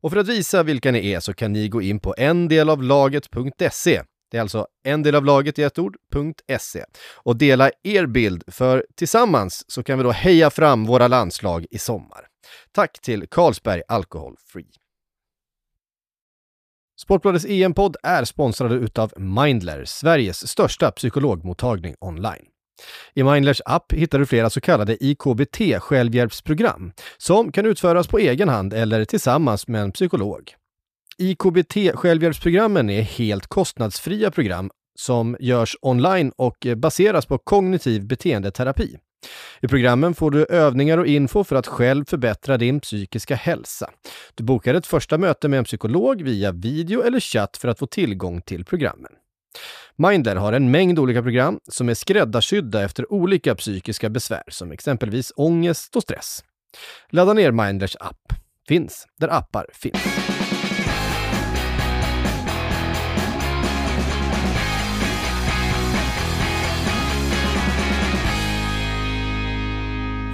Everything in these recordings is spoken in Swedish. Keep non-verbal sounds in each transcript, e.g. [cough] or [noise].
Och för att visa vilka ni är så kan ni gå in på endelavlaget.se. Det är alltså endelavlaget i ett ord.se och dela er bild för tillsammans så kan vi då heja fram våra landslag i sommar. Tack till Carlsberg Alcohol Free. Sportbladets EM-podd är sponsrade utav Mindler, Sveriges största psykologmottagning online. I Mindlers app hittar du flera så kallade IKBT självhjälpsprogram som kan utföras på egen hand eller tillsammans med en psykolog. IKBT självhjälpsprogrammen är helt kostnadsfria program som görs online och baseras på kognitiv beteendeterapi. I programmen får du övningar och info för att själv förbättra din psykiska hälsa. Du bokar ett första möte med en psykolog via video eller chatt för att få tillgång till programmen. Mindler har en mängd olika program som är skräddarsydda efter olika psykiska besvär som exempelvis ångest och stress. Ladda ner Mindlers app. Finns där appar finns.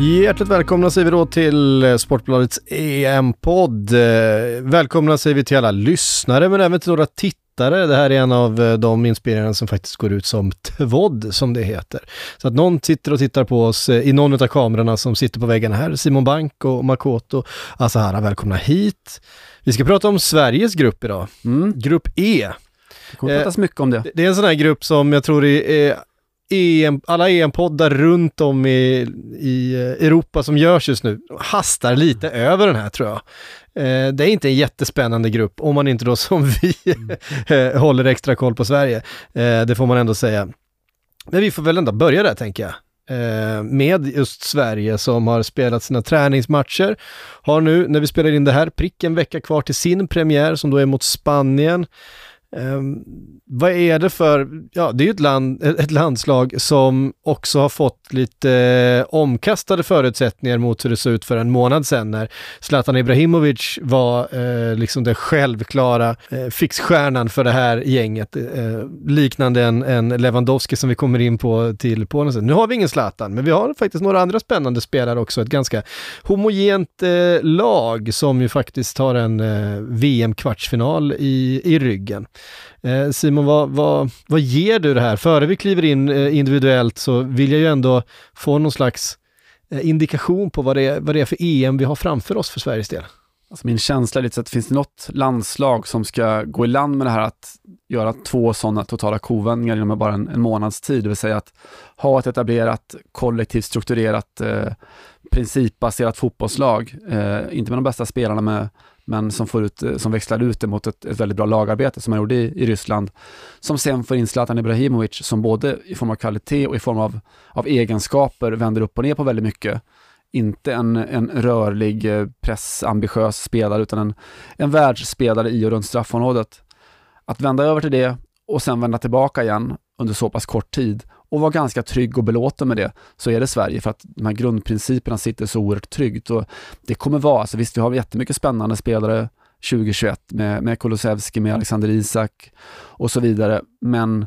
Hjärtligt välkomna säger vi då till Sportbladets EM-podd. Eh, välkomna säger vi till alla lyssnare men även till några tittare. Det här är en av de inspelningarna som faktiskt går ut som TVOD som det heter. Så att någon sitter och tittar på oss i någon av kamerorna som sitter på väggen här. Simon Bank och Makoto Asahara, välkomna hit. Vi ska prata om Sveriges grupp idag. Mm. Grupp E. Det kommer pratas mycket om det. Det är en sån här grupp som jag tror är EM, alla EM-poddar runt om i, i Europa som görs just nu hastar lite över den här tror jag. Eh, det är inte en jättespännande grupp om man inte då som [laughs] vi mm. håller extra koll på Sverige. Eh, det får man ändå säga. Men vi får väl ändå börja där tänker jag. Eh, med just Sverige som har spelat sina träningsmatcher. Har nu, när vi spelar in det här, prick en vecka kvar till sin premiär som då är mot Spanien. Um, vad är det för, ja det är ju ett, land, ett landslag som också har fått lite eh, omkastade förutsättningar mot hur det såg ut för en månad sedan när Zlatan Ibrahimovic var eh, liksom den självklara eh, fixstjärnan för det här gänget. Eh, liknande en, en Lewandowski som vi kommer in på till Polen. sen. Nu har vi ingen Zlatan, men vi har faktiskt några andra spännande spelare också. Ett ganska homogent eh, lag som ju faktiskt har en eh, VM-kvartsfinal i, i ryggen. Eh, Simon, vad, vad, vad ger du det här? Före vi kliver in eh, individuellt så vill jag ju ändå få någon slags eh, indikation på vad det, är, vad det är för EM vi har framför oss för Sveriges del. Alltså min känsla är lite så att finns det något landslag som ska gå i land med det här att göra två sådana totala kovändningar inom bara en, en månads tid, det vill säga att ha ett etablerat, kollektivt strukturerat, eh, principbaserat fotbollslag, eh, inte med de bästa spelarna med men som, får ut, eh, som växlar ut det mot ett, ett väldigt bra lagarbete som man gjorde i, i Ryssland. Som sen får in Zlatan Ibrahimovic som både i form av kvalitet och i form av, av egenskaper vänder upp och ner på väldigt mycket. Inte en, en rörlig, eh, pressambitiös spelare utan en, en världsspelare i och runt straffområdet. Att vända över till det och sen vända tillbaka igen under så pass kort tid och vara ganska trygg och belåten med det, så är det Sverige för att de här grundprinciperna sitter så oerhört tryggt. Och det kommer vara, alltså visst vi har jättemycket spännande spelare 2021 med, med Kulusevski, med Alexander Isak och så vidare, men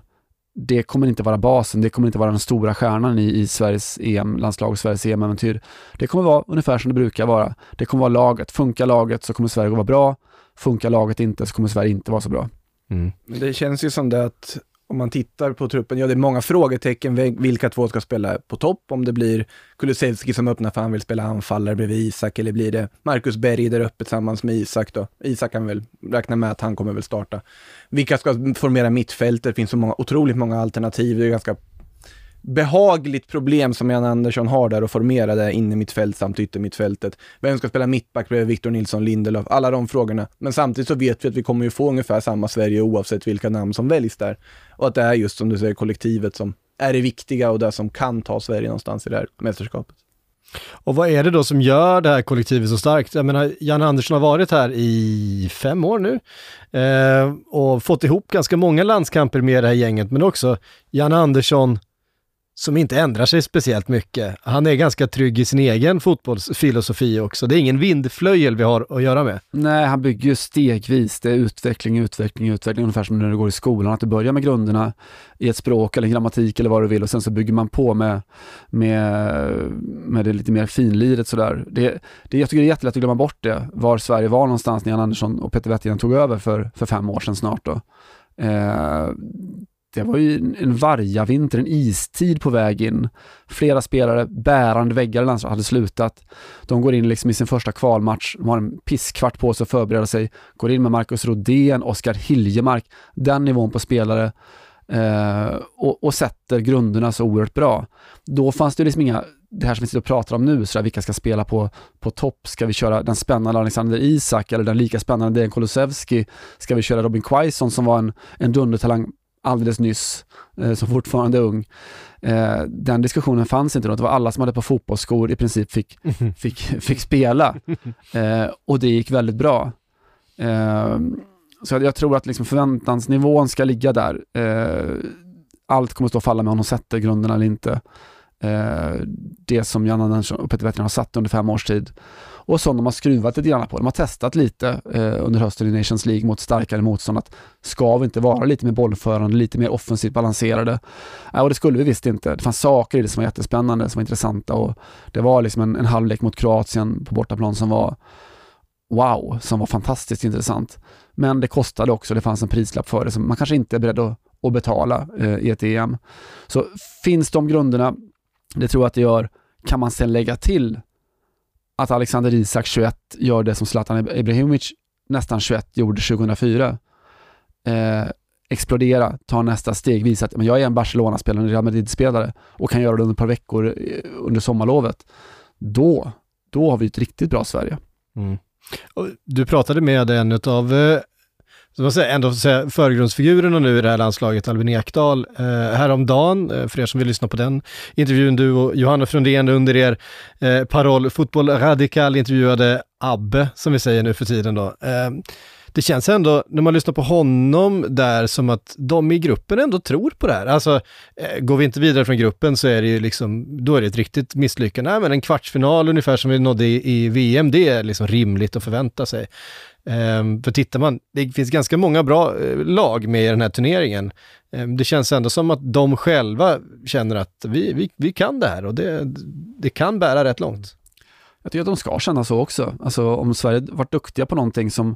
det kommer inte vara basen, det kommer inte vara den stora stjärnan i, i Sveriges EM-landslag och Sveriges EM-äventyr. Det kommer vara ungefär som det brukar vara. Det kommer vara laget. Funkar laget så kommer Sverige att vara bra. Funkar laget inte så kommer Sverige inte vara så bra. Mm. Men det känns ju som det att om man tittar på truppen, ja det är många frågetecken vilka två ska spela på topp, om det blir Kulusevski som öppnar för han vill spela anfallare bredvid Isak, eller blir det Marcus Berg där uppe tillsammans med Isak då? Isak kan väl räkna med att han kommer väl starta. Vilka ska formera mittfältet? Det finns så många, otroligt många alternativ, det är ganska behagligt problem som Jan Andersson har där och formera det inne mitt fält samt yttermittfältet. Vem ska spela mittback bredvid Victor Nilsson Lindelöf? Alla de frågorna. Men samtidigt så vet vi att vi kommer ju få ungefär samma Sverige oavsett vilka namn som väljs där. Och att det är just som du säger kollektivet som är det viktiga och det som kan ta Sverige någonstans i det här mästerskapet. Och vad är det då som gör det här kollektivet så starkt? Jag menar, Jan Andersson har varit här i fem år nu eh, och fått ihop ganska många landskamper med det här gänget, men också Jan Andersson som inte ändrar sig speciellt mycket. Han är ganska trygg i sin egen fotbollsfilosofi också. Det är ingen vindflöjel vi har att göra med. Nej, han bygger ju stegvis. Det är utveckling, utveckling, utveckling. Ungefär som när du går i skolan, att du börjar med grunderna i ett språk eller grammatik eller vad du vill och sen så bygger man på med, med, med det lite mer finliret sådär. Det, det, jag tycker det är jättelätt att glömma bort det, var Sverige var någonstans när Jan Andersson och Peter Wettergren tog över för, för fem år sedan snart. Då. Eh, det var ju en vargavinter, en istid på väg in. Flera spelare, bärande väggar i landslaget, hade slutat. De går in liksom i sin första kvalmatch, de har en pisskvart på sig att förbereda sig, går in med Marcus Rodén, Oskar Hiljemark, den nivån på spelare eh, och, och, sätter grunderna så oerhört bra. Då fanns det liksom inga, det här som vi sitter och pratar om nu, så där, vilka ska spela på, på topp? Ska vi köra den spännande Alexander Isak eller den lika spännande Dejan Kulusevski? Ska vi köra Robin Quaison som var en, en dundertalang alldeles nyss, eh, som fortfarande är ung. Eh, den diskussionen fanns inte då. Det var alla som hade på fotbollsskor i princip fick, [laughs] fick, fick spela. Eh, och det gick väldigt bra. Eh, så jag tror att liksom förväntansnivån ska ligga där. Eh, allt kommer stå och falla med om de sätter grunderna eller inte. Eh, det som Jan Andersson och Peter Wettergren har satt under fem års tid och som de har skruvat lite grann på. De har testat lite eh, under hösten i Nations League mot starkare motstånd att ska vi inte vara lite mer bollförande, lite mer offensivt balanserade? Eh, och det skulle vi visst inte. Det fanns saker i det som var jättespännande, som var intressanta och det var liksom en, en halvlek mot Kroatien på bortaplan som var wow, som var fantastiskt intressant. Men det kostade också, det fanns en prislapp för det som man kanske inte är beredd att, att betala eh, i ett EM. Så finns de grunderna, det tror jag att det gör, kan man sen lägga till att Alexander Isak 21 gör det som Zlatan Ibrahimovic nästan 21 gjorde 2004. Eh, explodera, ta nästa steg, visa att men jag är en Barcelona-spelare, en Real Madrid-spelare och kan göra det under ett par veckor eh, under sommarlovet. Då, då har vi ett riktigt bra Sverige. Mm. Du pratade med en av eh, så man säger, ändå säga, förgrundsfigurerna nu i det här landslaget, Albin Ekdal, eh, häromdagen, eh, för er som vill lyssna på den intervjun, du och Johanna Frundén under er eh, paroll Fotboll Radikal intervjuade Abbe, som vi säger nu för tiden då. Eh, det känns ändå, när man lyssnar på honom där, som att de i gruppen ändå tror på det här. Alltså, eh, går vi inte vidare från gruppen så är det ju liksom, då är det ett riktigt misslyckande. Nej, men en kvartsfinal ungefär som vi nådde i, i VM, det är liksom rimligt att förvänta sig. Um, för tittar man, det finns ganska många bra eh, lag med i den här turneringen. Um, det känns ändå som att de själva känner att vi, vi, vi kan det här och det, det kan bära rätt långt. Jag tycker att de ska känna så också. Alltså om Sverige varit duktiga på någonting som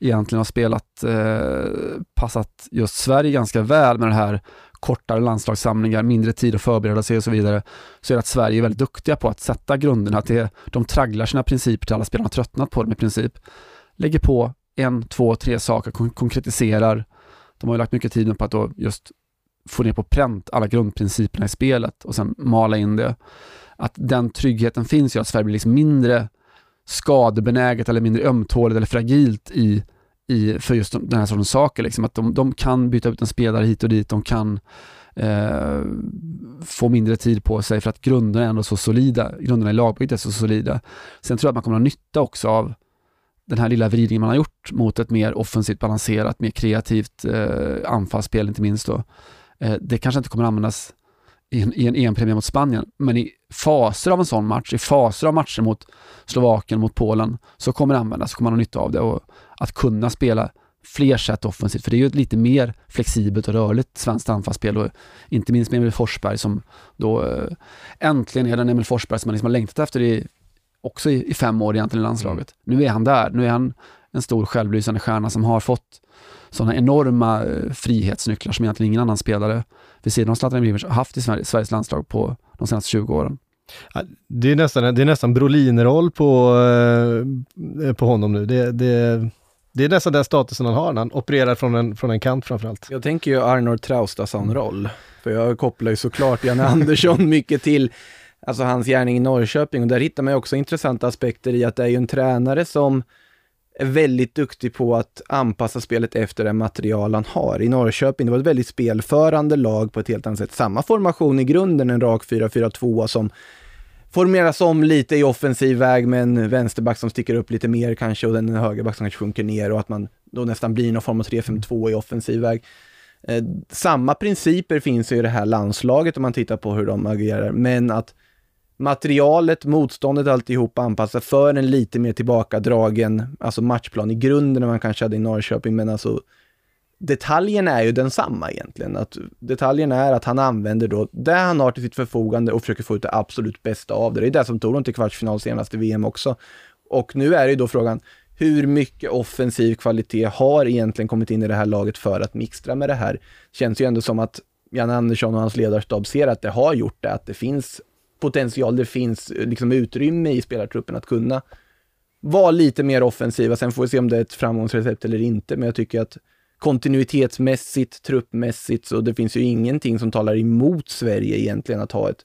egentligen har spelat, eh, passat just Sverige ganska väl med det här kortare landslagssamlingar, mindre tid att förbereda sig och så vidare, så är det att Sverige är väldigt duktiga på att sätta grunderna. Att det, de tragglar sina principer till alla spelarna har tröttnat på dem i princip lägger på en, två, tre saker, kon konkretiserar. De har ju lagt mycket tid på att då just få ner på pränt alla grundprinciperna i spelet och sen mala in det. Att den tryggheten finns gör att Sverige blir liksom mindre skadebenäget eller mindre ömtåligt eller fragilt i, i, för just den här sortens saker. Liksom. Att de, de kan byta ut en spelare hit och dit, de kan eh, få mindre tid på sig för att grunderna är ändå så solida. Grunderna i lagbygget är så solida. Sen tror jag att man kommer att ha nytta också av den här lilla vridningen man har gjort mot ett mer offensivt balanserat, mer kreativt eh, anfallsspel inte minst då. Eh, det kanske inte kommer att användas i en, i en EM-premiär mot Spanien, men i faser av en sån match, i faser av matcher mot Slovakien, mot Polen, så kommer det användas, så kommer man ha nytta av det och att kunna spela fler sätt offensivt, för det är ju ett lite mer flexibelt och rörligt svenskt anfallsspel och inte minst med Emil Forsberg som då eh, äntligen är den Emil Forsberg som man liksom har längtat efter i också i, i fem år egentligen i landslaget. Mm. Nu är han där, nu är han en stor självlysande stjärna som har fått sådana enorma eh, frihetsnycklar som egentligen ingen annan spelare vid sidan av Zlatan Ibrahimovic har haft i Sverige, Sveriges landslag på de senaste 20 åren. Det är nästan, det är nästan Brolin-roll på, eh, på honom nu. Det, det, det är nästan den statusen han har när han opererar från en, från en kant framförallt. Jag tänker ju Arnor Traustason-roll, för jag kopplar ju såklart Janne Andersson [laughs] mycket till alltså hans gärning i Norrköping och där hittar man också intressanta aspekter i att det är ju en tränare som är väldigt duktig på att anpassa spelet efter det material han har. I Norrköping, det var ett väldigt spelförande lag på ett helt annat sätt. Samma formation i grunden, en rak 4-4-2 som formeras om lite i offensiv väg med en vänsterback som sticker upp lite mer kanske och en högerback som kanske sjunker ner och att man då nästan blir någon form av 3-5-2 i offensiv väg. Eh, samma principer finns i det här landslaget om man tittar på hur de agerar, men att materialet, motståndet, alltihop anpassat för en lite mer tillbakadragen, alltså matchplan i grunden än man kanske hade i Norrköping, men alltså detaljen är ju densamma egentligen. Att detaljen är att han använder då det han har till sitt förfogande och försöker få ut det absolut bästa av det. Det är det som tog dem till kvartsfinal senast i VM också. Och nu är det ju då frågan, hur mycket offensiv kvalitet har egentligen kommit in i det här laget för att mixtra med det här? Känns ju ändå som att Jan Andersson och hans ledarstab ser att det har gjort det, att det finns potential, det finns eh, liksom utrymme i spelartruppen att kunna vara lite mer offensiva. Sen får vi se om det är ett framgångsrecept eller inte, men jag tycker att kontinuitetsmässigt, truppmässigt, så det finns ju ingenting som talar emot Sverige egentligen att ha ett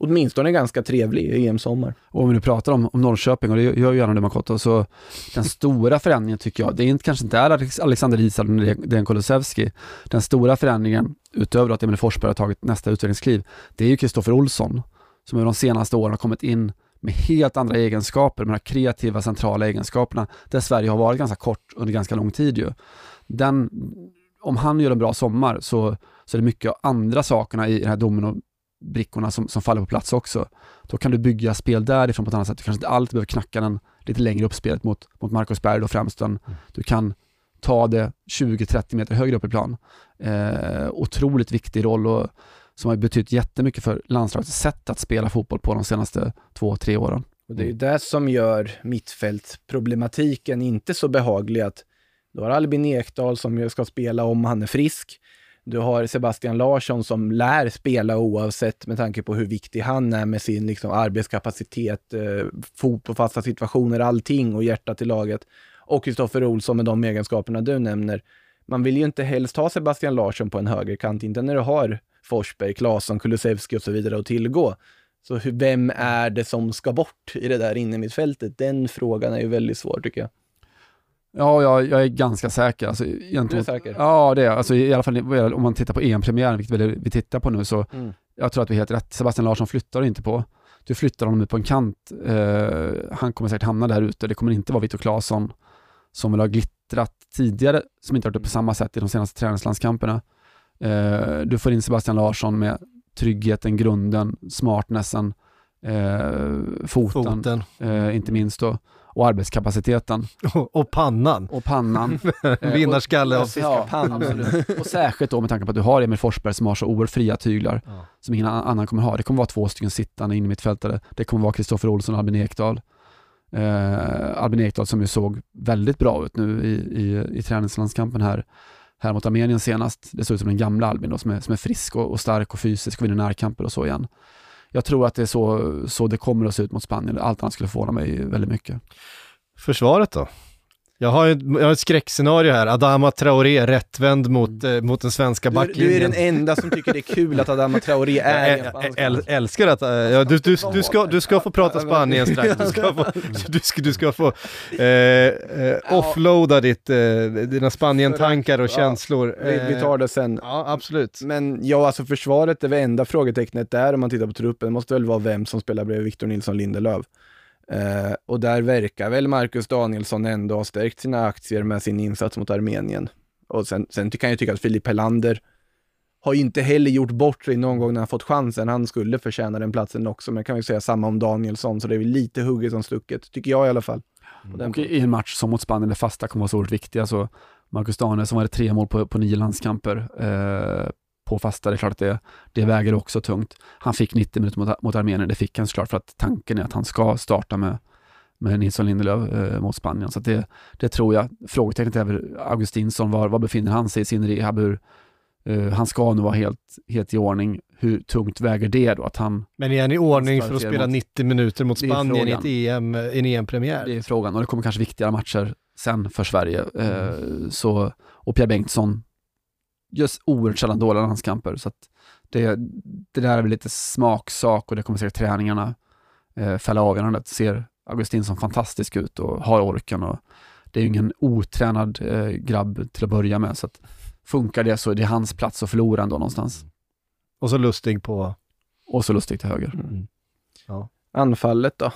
åtminstone ganska trevlig EM-sommar. Och om vi nu pratar om, om Norrköping, och det gör ju gärna det Makoto, så den stora förändringen tycker jag, det är inte, kanske inte är Alexander Isak eller Dejan Kulusevski. Den stora förändringen, utöver att Emil Forsberg har tagit nästa utvecklingskliv, det är ju Kristoffer Olsson, som över de senaste åren har kommit in med helt andra egenskaper, de här kreativa centrala egenskaperna, där Sverige har varit ganska kort under ganska lång tid ju den, om han gör en bra sommar så, så är det mycket av andra sakerna i den här dominobrickorna som, som faller på plats också. Då kan du bygga spel därifrån på ett annat sätt. Du kanske inte alltid behöver knacka den lite längre upp spelet mot, mot Marcus Berg då främst. Mm. Du kan ta det 20-30 meter högre upp i plan. Eh, otroligt viktig roll och som har betytt jättemycket för landslagets sätt att spela fotboll på de senaste två, tre åren. Och det är ju det som gör mittfältproblematiken inte så behaglig att du har Albin Ekdal som ska spela om han är frisk. Du har Sebastian Larsson som lär spela oavsett med tanke på hur viktig han är med sin liksom, arbetskapacitet, eh, fot på fasta situationer, allting och hjärtat i laget. Och Kristoffer Olsson med de egenskaperna du nämner. Man vill ju inte helst ha Sebastian Larsson på en högerkant, inte när du har Forsberg, Claesson, Kulusevski och så vidare att tillgå. Så hur, vem är det som ska bort i det där inne mitt fältet? Den frågan är ju väldigt svår tycker jag. Ja, jag, jag är ganska säker. Alltså, du är säker? Ja, det är alltså, I alla fall om man tittar på EM-premiären, vilket vi tittar på nu, så mm. jag tror att vi är helt rätt. Sebastian Larsson flyttar inte på. Du flyttar honom ut på en kant. Eh, han kommer säkert hamna där ute. Det kommer inte vara Viktor Claesson som vill ha glittrat tidigare, som inte varit uppe på samma sätt i de senaste träningslandskamperna. Eh, du får in Sebastian Larsson med tryggheten, grunden, smartnessen, eh, foten, foten. Eh, inte minst då och arbetskapaciteten. Och, [laughs] och pannan. Och pannan. [laughs] Eh, Vinnarskalle av ja, pannan. och särskilt då med tanke på att du har Emil Forsberg som har så oerhört fria tyglar ja. som ingen annan kommer ha. Det kommer vara två stycken sittande in i mittfältare. Det kommer vara Kristoffer Olsson och Albin Ekdal. Eh, Albin Ekdal som ju såg väldigt bra ut nu i, i, i träningslandskampen här, här mot Armenien senast. Det såg ut som den gamla Albin då, som, är, som är frisk och, och stark och fysisk och vinner närkamper och så igen jag tror att det är så, så det kommer att se ut mot Spanien. Allt annat skulle förvåna mig väldigt mycket. Försvaret då? Jag har, ett, jag har ett skräckscenario här, Adama Traoré rättvänd mot, mm. eh, mot den svenska backlinjen. Du, du, är den enda som tycker det är kul att Adama Traoré [laughs] är Jag äl, älskar att, äh, ja, du, du, du, ska, du ska få prata Spanien strax, du ska få, [laughs] du ska, du ska få eh, eh, offloada ditt, eh, dina Spanien-tankar och känslor. Vi, vi, tar det sen. Ja, absolut. Men ja, alltså försvaret, det enda frågetecknet där om man tittar på truppen, måste väl vara vem som spelar bredvid Victor Nilsson Lindelöf. Eh, och där verkar väl Marcus Danielsson ändå ha stärkt sina aktier med sin insats mot Armenien. Och sen, sen kan jag tycka att Filip Helander har inte heller gjort bort sig någon gång när han fått chansen. Han skulle förtjäna den platsen också, men kan vi säga samma om Danielsson, så det är väl lite hugget som stucket, tycker jag i alla fall. Mm. Och i en match som mot Spanien, där fasta kommer vara så oerhört viktiga, så Marcus Danielsson var det tre mål på, på nio landskamper. Eh, på fasta, det är klart att det, det väger också tungt. Han fick 90 minuter mot, mot Armenien, det fick han såklart för att tanken är att han ska starta med, med Nilsson Lindelöf eh, mot Spanien. Så det, det tror jag. Frågetecknet är väl Augustinsson, var, var befinner han sig i sin rehab? Hur, Uh, han ska nu vara helt, helt i ordning. Hur tungt väger det då? Att han, Men är han i ordning för att spela mot, 90 minuter mot Spanien i ett EM, en EM-premiär? Det är frågan och det kommer kanske viktigare matcher sen för Sverige. Uh, så, och Pierre Bengtsson just oerhört sällan dåliga landskamper. Så det, det där är väl lite smaksak och det kommer säkert träningarna eh, fälla avgörandet. Ser Augustinsson fantastisk ut och har orken och det är ju ingen otränad eh, grabb till att börja med. Så att funkar det så är det hans plats att förlora ändå någonstans. Och så Lustig på... Och så Lustig till höger. Mm. Ja. Anfallet då?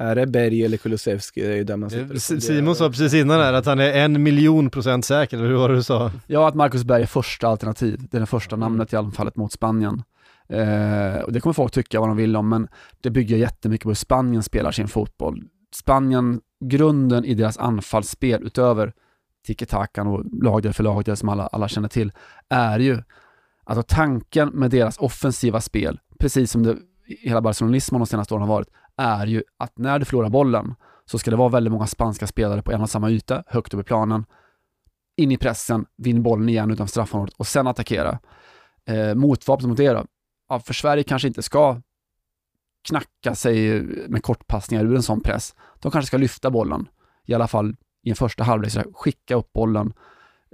Är det Berg eller Kulusevski? Det är ju där man. Simon sa precis innan här att han är en miljon procent säker, eller hur var det du sa? Ja, att Marcus Berg är första alternativ. Det är det första Mm. namnet i anfallet mot Spanien. Eh, och det kommer folk tycka vad de vill om, men det bygger jättemycket på hur Spanien spelar sin fotboll. Spanien, grunden i deras anfallsspel, utöver tiki-takan och lagdel för lagdel som alla, alla känner till, är ju alltså tanken med deras offensiva spel, precis som det hela barcelonismen de senaste åren har varit, är ju att när du förlorar bollen så ska det vara väldigt många spanska spelare på en och samma yta, högt upp i planen, in i pressen, vinn bollen igen utanför straffområdet och sen attackera. Eh, motvapnet mot det då? Ja, för Sverige kanske inte ska knacka sig med kortpassningar ur en sån press. De kanske ska lyfta bollen, i alla fall i en första halvlek, skicka upp bollen,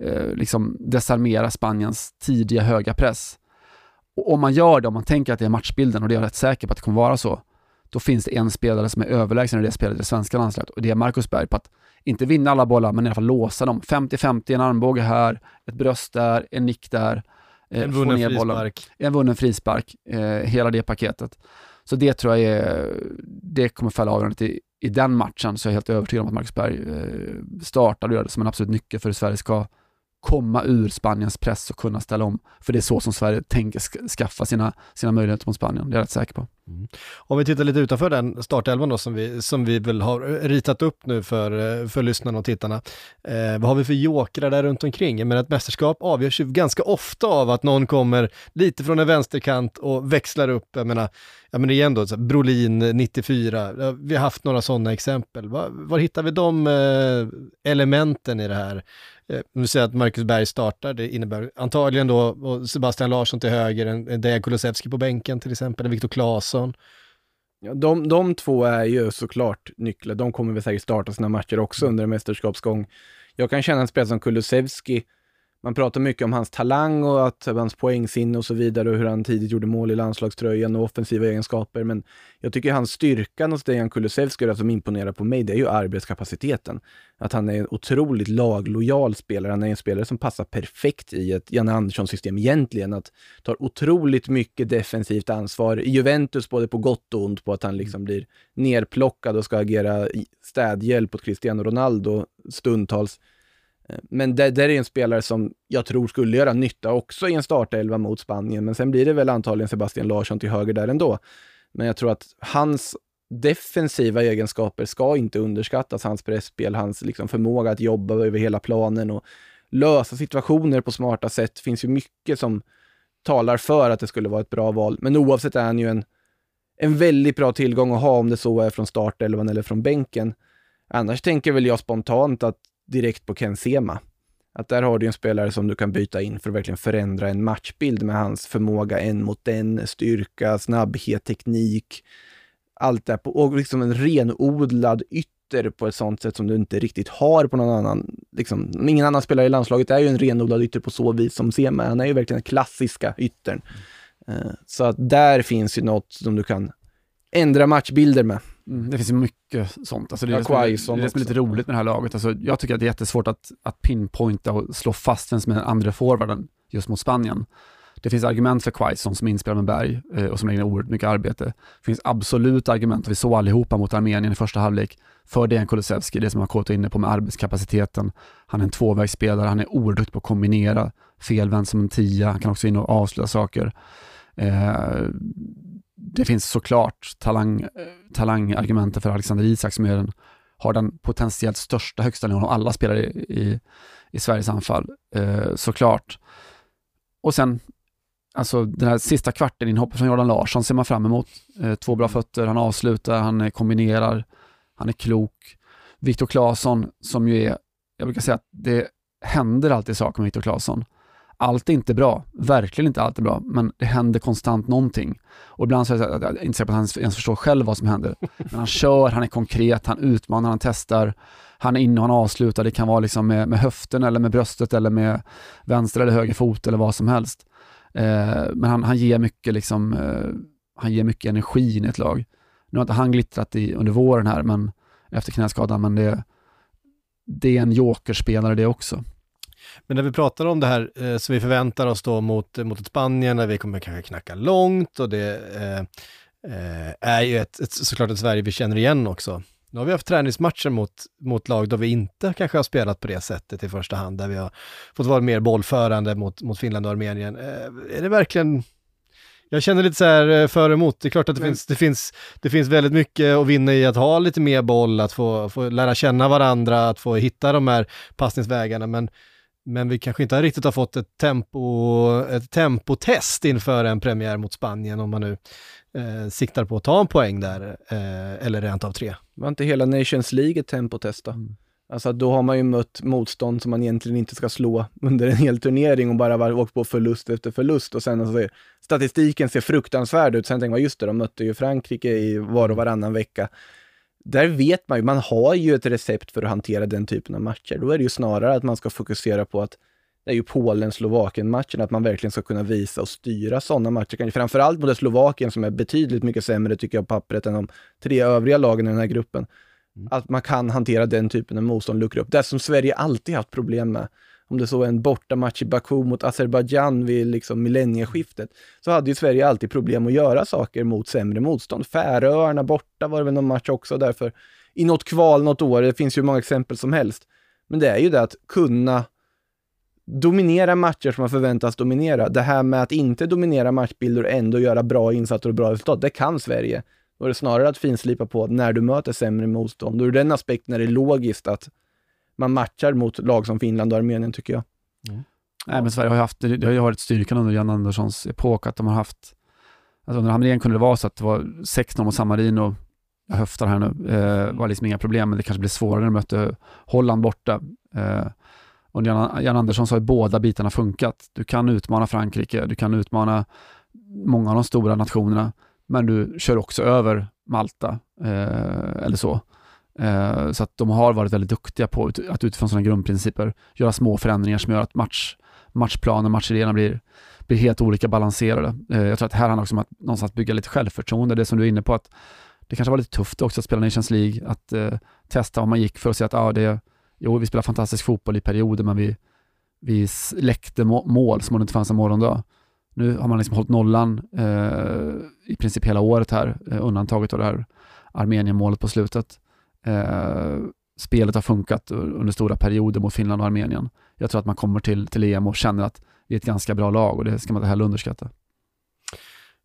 eh, liksom desarmera Spaniens tidiga höga press. Och om man gör det, om man tänker att det är matchbilden, och det är jag rätt säker på att det kommer vara så, då finns det en spelare som är överlägsen i det spelet i det svenska landslaget och det är Marcus Berg på att inte vinna alla bollar, men i alla fall låsa dem. 50-50, en armbåge här, ett bröst där, en nick där. eh, En vunnen bollen. frispark. En vunnen frispark, eh, hela det paketet. Så det tror jag är, det kommer fälla avgörandet i, i den matchen, så jag är helt övertygad om att Marcus Berg eh, startar och gör det som en absolut nyckel för hur Sverige ska komma ur Spaniens press och kunna ställa om. För det är så som Sverige tänker sk- skaffa sina, sina möjligheter mot Spanien, det är jag rätt säker på. Mm. Om vi tittar lite utanför den startelvan då som vi, som vi väl har ritat upp nu för, eh, för lyssnarna och tittarna. Eh, vad har vi för jokrar där runt omkring? Jag menar ett mästerskap avgörs ju ganska ofta av att någon kommer lite från en vänsterkant och växlar upp. Jag menar, jag menar igen då, så här, Brolin 94, vi har haft några sådana exempel. Var, var hittar vi de eh, elementen i det här? Eh, nu säger jag att Marcus Berg startar, det innebär antagligen då Sebastian Larsson till höger, en, en Dejan Kulusevski på bänken till exempel, en Viktor Claesson. Ja, de, de två är ju såklart nycklar. De kommer väl säkert starta sina matcher också under en mästerskapsgång. Jag kan känna en spelare som Kulusevski. Man pratar mycket om hans talang och att hans poängsinne och så vidare och hur han tidigt gjorde mål i landslagströjan och offensiva egenskaper. Men jag tycker hans styrka hos Dejan Kulusevski, det som imponerar på mig, det är ju arbetskapaciteten. Att han är en otroligt laglojal spelare. Han är en spelare som passar perfekt i ett Janne Andersson-system egentligen. Att tar otroligt mycket defensivt ansvar. I Juventus, både på gott och ont, på att han liksom blir nerplockad och ska agera städhjälp åt Cristiano Ronaldo stundtals. Eh, men det, där är en spelare som jag tror skulle göra nytta också i en startelva mot Spanien. Men sen blir det väl antagligen Sebastian Larsson till höger där ändå. Men jag tror att hans defensiva egenskaper ska inte underskattas. Hans pressspel, hans liksom förmåga att jobba över hela planen och lösa situationer på smarta sätt. Det finns ju mycket som talar för att det skulle vara ett bra val. Men oavsett är han ju en, en väldigt bra tillgång att ha om det så är från startelvan eller från bänken. Annars tänker väl jag spontant att direkt på Ken Sema. Att där har du en spelare som du kan byta in för att verkligen förändra en matchbild med hans förmåga en mot en, styrka, snabbhet, teknik. Allt det på, och liksom en renodlad ytter på ett sånt sätt som du inte riktigt har på någon annan. Liksom, ingen annan spelare i landslaget är ju en renodlad ytter på så vis som Sema. Han är ju verkligen den klassiska yttern. Eh, så att där finns ju något som du kan ändra matchbilder med. Mm, det finns ju mycket sånt. Alltså det är Ja, det som är, det som är lite roligt med det här laget. Alltså jag tycker att det är jättesvårt att, att pinpointa och slå fast vem som är den andra forwarden just mot Spanien. Det finns argument för Quaison som inspelad med Berg eh, och som lägger ner oerhört mycket arbete. Det finns absolut argument, och vi såg allihopa mot Armenien i första halvlek, för Dejan Kulusevski, det som jag var inne på med arbetskapaciteten. Han är en tvåvägsspelare, han är oerhört duktig på att kombinera, felvänd som en tia, han kan också in och avsluta saker. Eh, det finns såklart talang, talangargumenten för Alexander Isak som är den, har den potentiellt största högsta nivån av alla spelare i, i, i Sveriges anfall. Eh, såklart. Och sen, alltså den här sista kvarten inhoppet från Jordan Larsson ser man fram emot. Eh, två bra fötter, han avslutar, han eh, kombinerar, han är klok. Viktor Claesson som ju är, jag brukar säga att det händer alltid saker med Viktor Claesson. Allt är inte bra, verkligen inte allt är bra, men det händer konstant någonting. Och ibland så är jag är inte säker på att han ens förstår själv vad som händer. [laughs] Men han kör, han är konkret, han utmanar, han testar, han är inne och han avslutar. Det kan vara liksom med, med höften eller med bröstet eller med vänster eller höger fot eller vad som helst. Eh, men han, han ger mycket liksom, eh, han ger mycket energi in i ett lag. Nu har inte han glittrat i, under våren här, men efter knäskadan, men det, det är en jokerspelare det också. Men när vi pratar om det här eh, som vi förväntar oss då mot, mot ett Spanien, där vi kommer kanske knacka långt och det, eh, eh, är ju ett, ett, såklart ett Sverige vi känner igen också. Nu har vi haft träningsmatcher mot, mot lag då vi inte kanske har spelat på det sättet i första hand, där vi har fått vara mer bollförande mot, mot Finland och Armenien. Eh, är det verkligen jag känner lite så här eh, för och emot. Det är klart att det, Men... finns, det, finns, det finns väldigt mycket att vinna i att ha lite mer boll, att få, få lära känna varandra, att få hitta de här passningsvägarna. Men, men vi kanske inte riktigt har fått ett, tempo, ett tempotest inför en premiär mot Spanien om man nu eh, siktar på att ta en poäng där, eh, eller rent av tre. Var inte hela Nations League ett tempotest då? Mm. Alltså då har man ju mött motstånd som man egentligen inte ska slå [laughs] under en hel turnering och bara åkt på förlust efter förlust och sen alltså, statistiken ser fruktansvärd ut. Sen tänker man, just det, de mötte ju Frankrike i var och varannan vecka. Där vet man ju, man har ju ett recept för att hantera den typen av matcher. Då är det ju snarare att man ska fokusera på att det är ju Polen-Slovakien-matchen, att man verkligen ska kunna visa och styra sådana matcher. Framförallt mot Slovakien som är betydligt mycket sämre, tycker jag, på pappret än de tre övriga lagen i den här gruppen. Mm. Att man kan hantera den typen av motstånd, luckra upp. Det som Sverige alltid haft problem med. Om det så är en bortamatch i Baku mot Azerbajdzjan vid liksom millennieskiftet, så hade ju Sverige alltid problem att göra saker mot sämre motstånd. Färöarna borta var det väl någon match också därför. I något kval något år, det finns ju många exempel som helst. Men det är ju det att kunna dominera matcher som man förväntas dominera. Det här med att inte dominera matchbilder och ändå göra bra insatser och bra resultat, det kan Sverige. Då är det snarare att finslipa på när du möter sämre motstånd. Och ur den aspekten är det logiskt att man matchar mot lag som Finland och Armenien, tycker jag. Mm. Nej, men Sverige har ju haft, det har ju varit styrkan under Jan Anderssons epok, att de har haft, alltså under Hamrén kunde det vara så att det var 6-0 mot San Marino, jag höftar här nu, eh, var liksom inga problem, men det kanske blev svårare när de mötte Holland borta. Eh, under Jan, Jan Andersson så har ju båda bitarna funkat. Du kan utmana Frankrike, du kan utmana många av de stora nationerna, men du kör också över Malta eh, eller så. Eh, så att de har varit väldigt duktiga på att utifrån sådana grundprinciper göra små förändringar som gör att match, matchplanen, matchidéerna blir, blir helt olika balanserade. Eh, jag tror att här handlar också om att någonstans bygga lite självförtroende, det som du är inne på att det kanske var lite tufft också att spela Nations League, att eh, testa vad man gick för att se att ah, det, jo, vi spelar fantastisk fotboll i perioder, men vi, vi läckte mål som om det inte fanns en morgondag. Nu har man liksom hållit nollan eh, i princip hela året här, eh, undantaget av det här Armenien-målet på slutet. Eh, spelet har funkat under stora perioder mot Finland och Armenien. Jag tror att man kommer till, till EM och känner att vi är ett ganska bra lag och det ska man inte heller underskatta.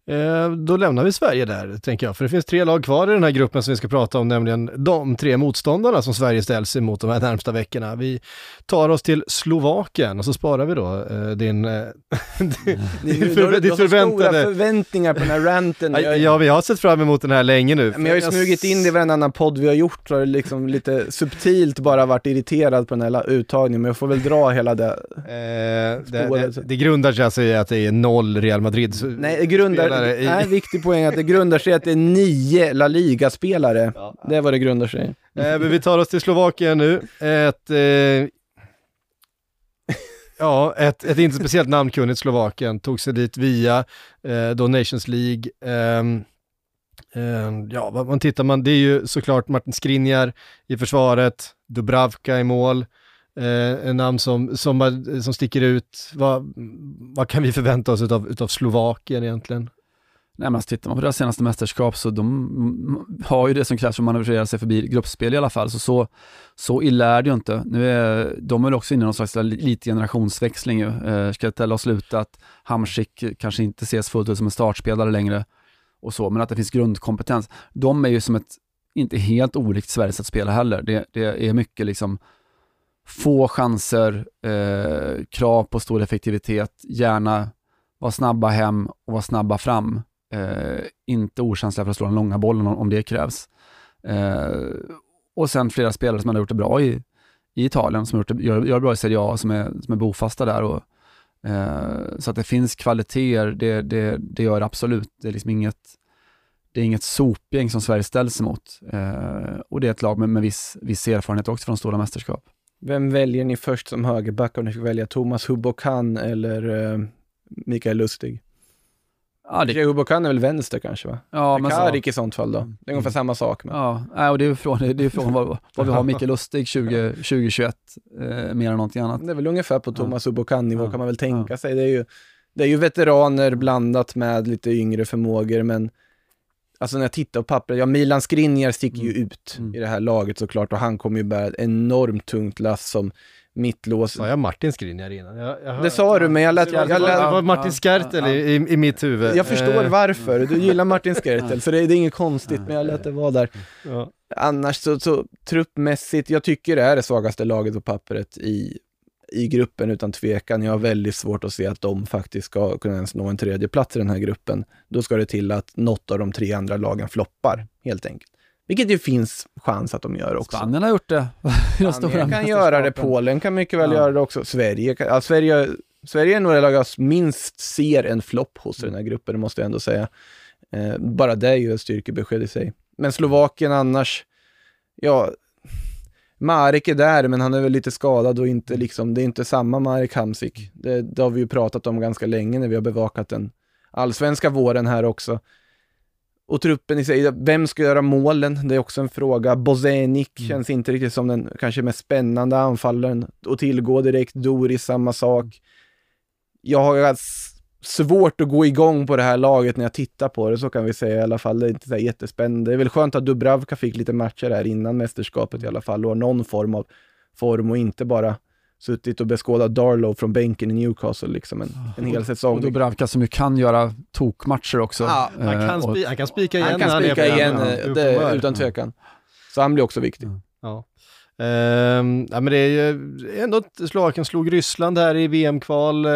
Eh, då lämnar vi Sverige där, tänker jag. För det finns tre lag kvar i den här gruppen som vi ska prata om, nämligen de tre motståndarna som Sverige ställs emot de här närmsta veckorna. Vi tar oss till Slovakien och så sparar vi då eh, din, eh, [laughs] din, för, ditt förväntade... stora förväntningar på den här ranten. Ja, ja, vi har sett fram emot den här länge nu. Men jag har ju smugit in det i varenda podd vi har gjort, och liksom lite subtilt bara varit irriterad på den här uttagningen, men jag får väl dra hela det. Eh, det, det, det grundar sig alltså i att det är noll Real Madrid. Nej, det grundar, spelare. I... Nej, viktig poäng att det grundar sig att det är nio La Liga-spelare. Ja. Det är vad det grundar sig eh, men Vi tar oss till Slovakien nu. Ett, eh, ja, ett, ett inte speciellt namnkunnigt Slovakien tog sig dit via eh, då Nations League. Eh, ja, vad man tittar man, det är ju såklart Martin Skriniar i försvaret, Dubravka i mål, eh, en namn som, som, som sticker ut. Vad, vad kan vi förvänta oss utav, utav Slovakien egentligen? Nej, men alltså, tittar man på deras senaste mästerskap så de har ju det som krävs för att manövrera sig förbi gruppspel i alla fall. Så, så, så illa är det ju inte. Nu är, de är också inne i någon slags lite generationsväxling ju. Eh, Skretell har slutat, Hamsik kanske inte ses fullt ut som en startspelare längre och så, men att det finns grundkompetens. De är ju som ett, inte helt olikt Sveriges att spela heller. Det, det är mycket liksom få chanser, eh, krav på stor effektivitet, gärna vara snabba hem och vara snabba fram. Eh, inte okänsliga för att slå den långa bollen om, om det krävs. Eh, och sen flera spelare som har gjort det bra i, i Italien, som har gjort det, gör, gör bra i Serie A, som är, som är bofasta där. Och, eh, så att det finns kvaliteter, det, det, det gör det absolut. Det är liksom inget, det är inget sopgäng som Sverige ställs emot. Eh, och det är ett lag med, med viss, viss erfarenhet också från stora mästerskap. Vem väljer ni först som högerback om ni fick välja Thomas Hubbokan eller eh, Mikael Lustig? Ja, det... Hubokan är väl vänster kanske va? Ja, men Karik så... i sånt fall då. Det är ungefär mm. samma sak. Men... Ja, och det är från, det är från vad, vad vi har Mikael Lustig 20, 2021, eh, mer än någonting annat. Det är väl ungefär på Thomas ja. Hubokan-nivå ja. kan man väl tänka ja. sig. Det är, ju, det är ju veteraner blandat med lite yngre förmågor, men Alltså när jag tittar på pappret, ja Milan Skriniar sticker ju Mm. ut Mm. i det här laget såklart och han kommer ju bära ett enormt tungt lass som mittlås. Sa jag Martin Skriniar innan? Jag, jag Det sa du, men jag lät... Det Jag, det lät, var Martin Skertel i, i, i mitt huvud. jag förstår Eh, varför, du gillar Martin Skertel, så det, det är inget konstigt, men jag lät det vara där. Annars så, så truppmässigt, jag tycker det är det svagaste laget på pappret i, i gruppen utan tvekan. Jag har väldigt svårt att se att de faktiskt ska kunna ens nå en tredje plats i den här gruppen. Då ska det till att något av de tre andra lagen floppar, helt enkelt. Vilket ju finns chans att de gör också. Spanien har gjort det. [laughs] Spanien kan göra det. Polen kan mycket väl Ja. göra det också. Sverige, kan, ja, Sverige, Sverige är nog det lag jag minst ser en flopp hos den här gruppen, det måste jag ändå säga. Eh, bara det är ju ett styrkebesked i sig. Men Slovakien annars, ja, Marek är där, men han är väl lite skadad och inte liksom, det är inte samma Marek Hamsik. Det, det har vi ju pratat om ganska länge när vi har bevakat den allsvenska våren här också. Och truppen i sig, vem ska göra målen? Det är också en fråga. Bozenic Mm. känns inte riktigt som den kanske mest spännande anfallaren att tillgå direkt. Doris, samma sak. Jag har svårt att gå igång på det här laget när jag tittar på det, så kan vi säga i alla fall. Det är inte så jättespännande. Det är väl skönt att Dubravka fick lite matcher här innan mästerskapet i alla fall och har någon form av form och inte bara suttit och beskådat Darlow från bänken i Newcastle liksom en, en hel Och säsong. Dubravka som ju kan göra tokmatcher också. Ja, Han Eh, kan, och- spi, han kan spika igen Han kan spika igen, den. eh, Ja, det, utan tvekan. Så han blir också viktig. Ja. Ehm, ja, men det är ju ändå att Slovakien slog Ryssland här i VM-kval eh,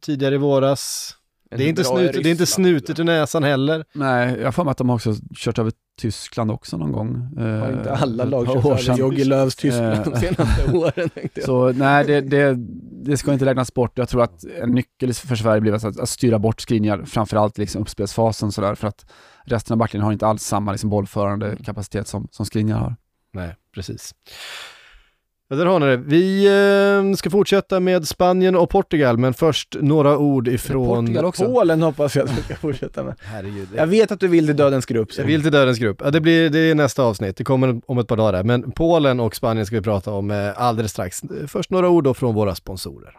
tidigare i våras. Det är, inte snut, det är inte snutet i näsan heller. Nej, jag har för mig att de har också kört över Tyskland också någon gång. eh, Har inte alla lag kört över Lööfs Tyskland Eh. de senaste [laughs] åren. Så nej, det, det, det ska inte räknas bort. Jag tror att en nyckel för Sverige blir att, att styra bort skrivningar, framförallt liksom uppspelsfasen sådär, för att resten av backlinjen har inte alls samma liksom, bollförande kapacitet som, som skrivningar har. Nej, precis. Ja, där har ni det. Vi eh, ska fortsätta med Spanien och Portugal, men först några ord ifrån... Portugal också? Polen hoppas jag att vi ska fortsätta med. Herregud. Jag vet att du vill till dödens grupp. Så. Jag vill till Dödens grupp. Ja, det, blir, det är nästa avsnitt, det kommer om ett par dagar. Men Polen och Spanien ska vi prata om eh, alldeles strax. Först några ord då från våra sponsorer.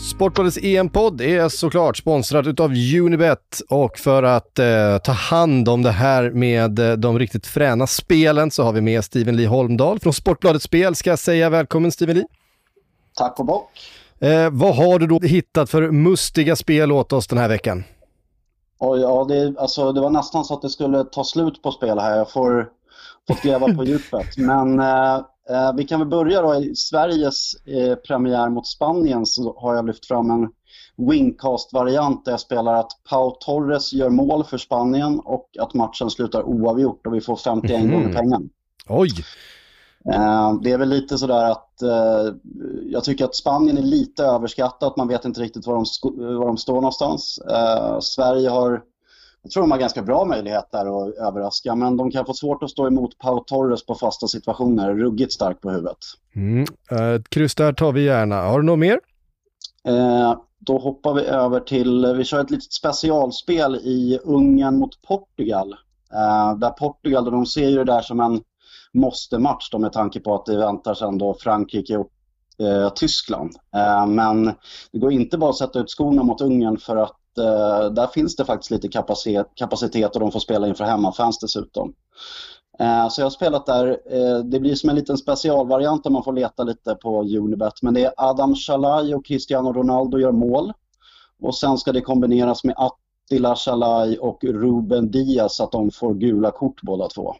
Sportbladets EM-podd är såklart sponsrad utav Unibet och för att eh, ta hand om det här med eh, de riktigt fräna spelen så har vi med Steven Lee Holmdahl från Sportbladet Spel ska jag säga. Välkommen Steven Lee. Tack och bock. Eh, vad har du då hittat för mustiga spel åt oss den här veckan? Och ja, det, alltså, det var nästan så att det skulle ta slut på spel här. Jag får, fått gräva på [laughs] djupet. Men eh, vi kan väl börja då. I Sveriges eh, premiär mot Spanien så har jag lyft fram en wingcast-variant där jag spelar att Pau Torres gör mål för Spanien och att matchen slutar oavgjort och vi får 51 Mhm. gånger pengarna. Oj! Eh, Det är väl lite sådär att eh, jag tycker att Spanien är lite överskattat. Man vet inte riktigt var de, var de står någonstans. Eh, Sverige har, jag tror de har ganska bra möjligheter att överraska, men de kan få svårt att stå emot Pau Torres på fasta situationer. Ruggigt stark på huvudet. Mm. eh, Ett kryss där tar vi gärna. Har du något mer? Eh, då hoppar vi över till, vi kör ett litet specialspel i Ungern mot Portugal. Eh, där Portugal, de ser ju det där som en måste-match då med tanke på att det väntar sen då Frankrike och eh, Tyskland. Eh, men det går inte bara att sätta ut skorna mot Ungern för att eh, där finns det faktiskt lite kapacitet, kapacitet och de får spela inför hemmafans dessutom. Eh, Så jag har spelat där. Eh, Det blir som en liten specialvariant där man får leta lite på Unibet. Men det är Adam Shalai och Cristiano Ronaldo gör mål. Och sen ska det kombineras med Attila Shalai och Ruben Diaz så att de får gula kort båda två.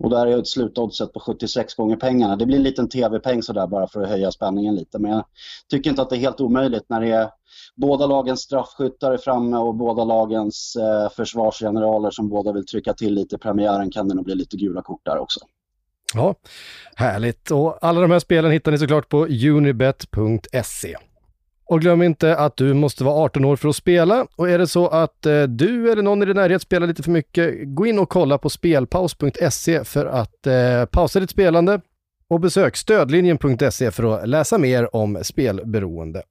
Och där är ett slutoddset på 76 gånger pengarna. Det blir en liten tv-peng sådär bara för att höja spänningen lite. Men jag tycker inte att det är helt omöjligt när det är båda lagens straffskyttar är framme och båda lagens eh, försvarsgeneraler som båda vill trycka till lite i premiären kan det nog bli lite gula kort där också. Ja, härligt. Och alla de här spelen hittar ni såklart på unibet.se. Och glöm inte att du måste vara 18 år för att spela. Och är det så att eh, du eller någon i din närhet spelar lite för mycket, gå in och kolla på spelpaus.se för att eh, pausa ditt spelande. Och besök stödlinjen.se för att läsa mer om spelberoende.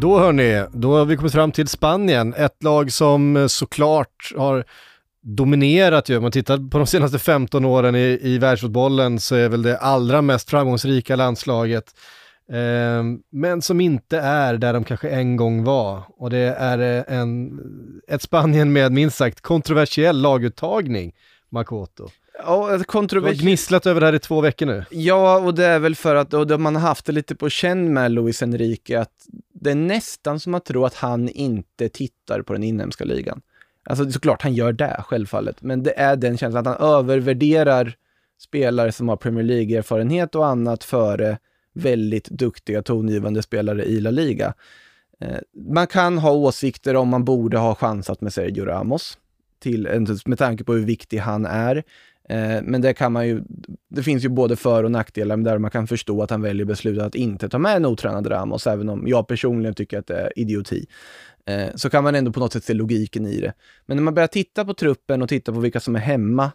Då hörni, då har vi kommit fram till Spanien. Ett lag som eh, såklart har dominerat ju. Om man tittar på de senaste 15 åren i, i världsfotbollen så är väl det allra mest framgångsrika landslaget Eh, men som inte är där de kanske en gång var. Och det är eh, en, ett Spanien med minst sagt kontroversiell laguttagning, Makoto. Ja, Du har gnisslat över det här i två veckor nu. Ja, och det är väl för att och man har haft det lite på känn med Luis Enrique, att det är nästan som att tro att han inte tittar på den inhemska ligan. Alltså såklart, han gör det, självfallet, men det är den känslan att han övervärderar spelare som har Premier League-erfarenhet och annat före väldigt duktiga tongivande spelare i La Liga. Eh, man kan ha åsikter om man borde ha chansat med Sergio Ramos, till, med tanke på hur viktig han är. Eh, men det kan man ju, det finns ju både för och nackdelar där man kan förstå att han väljer beslutet att inte ta med en otränad Ramos, även om jag personligen tycker att det är idioti. Eh, Så kan man ändå på något sätt se logiken i det. Men när man börjar titta på truppen och titta på vilka som är hemma,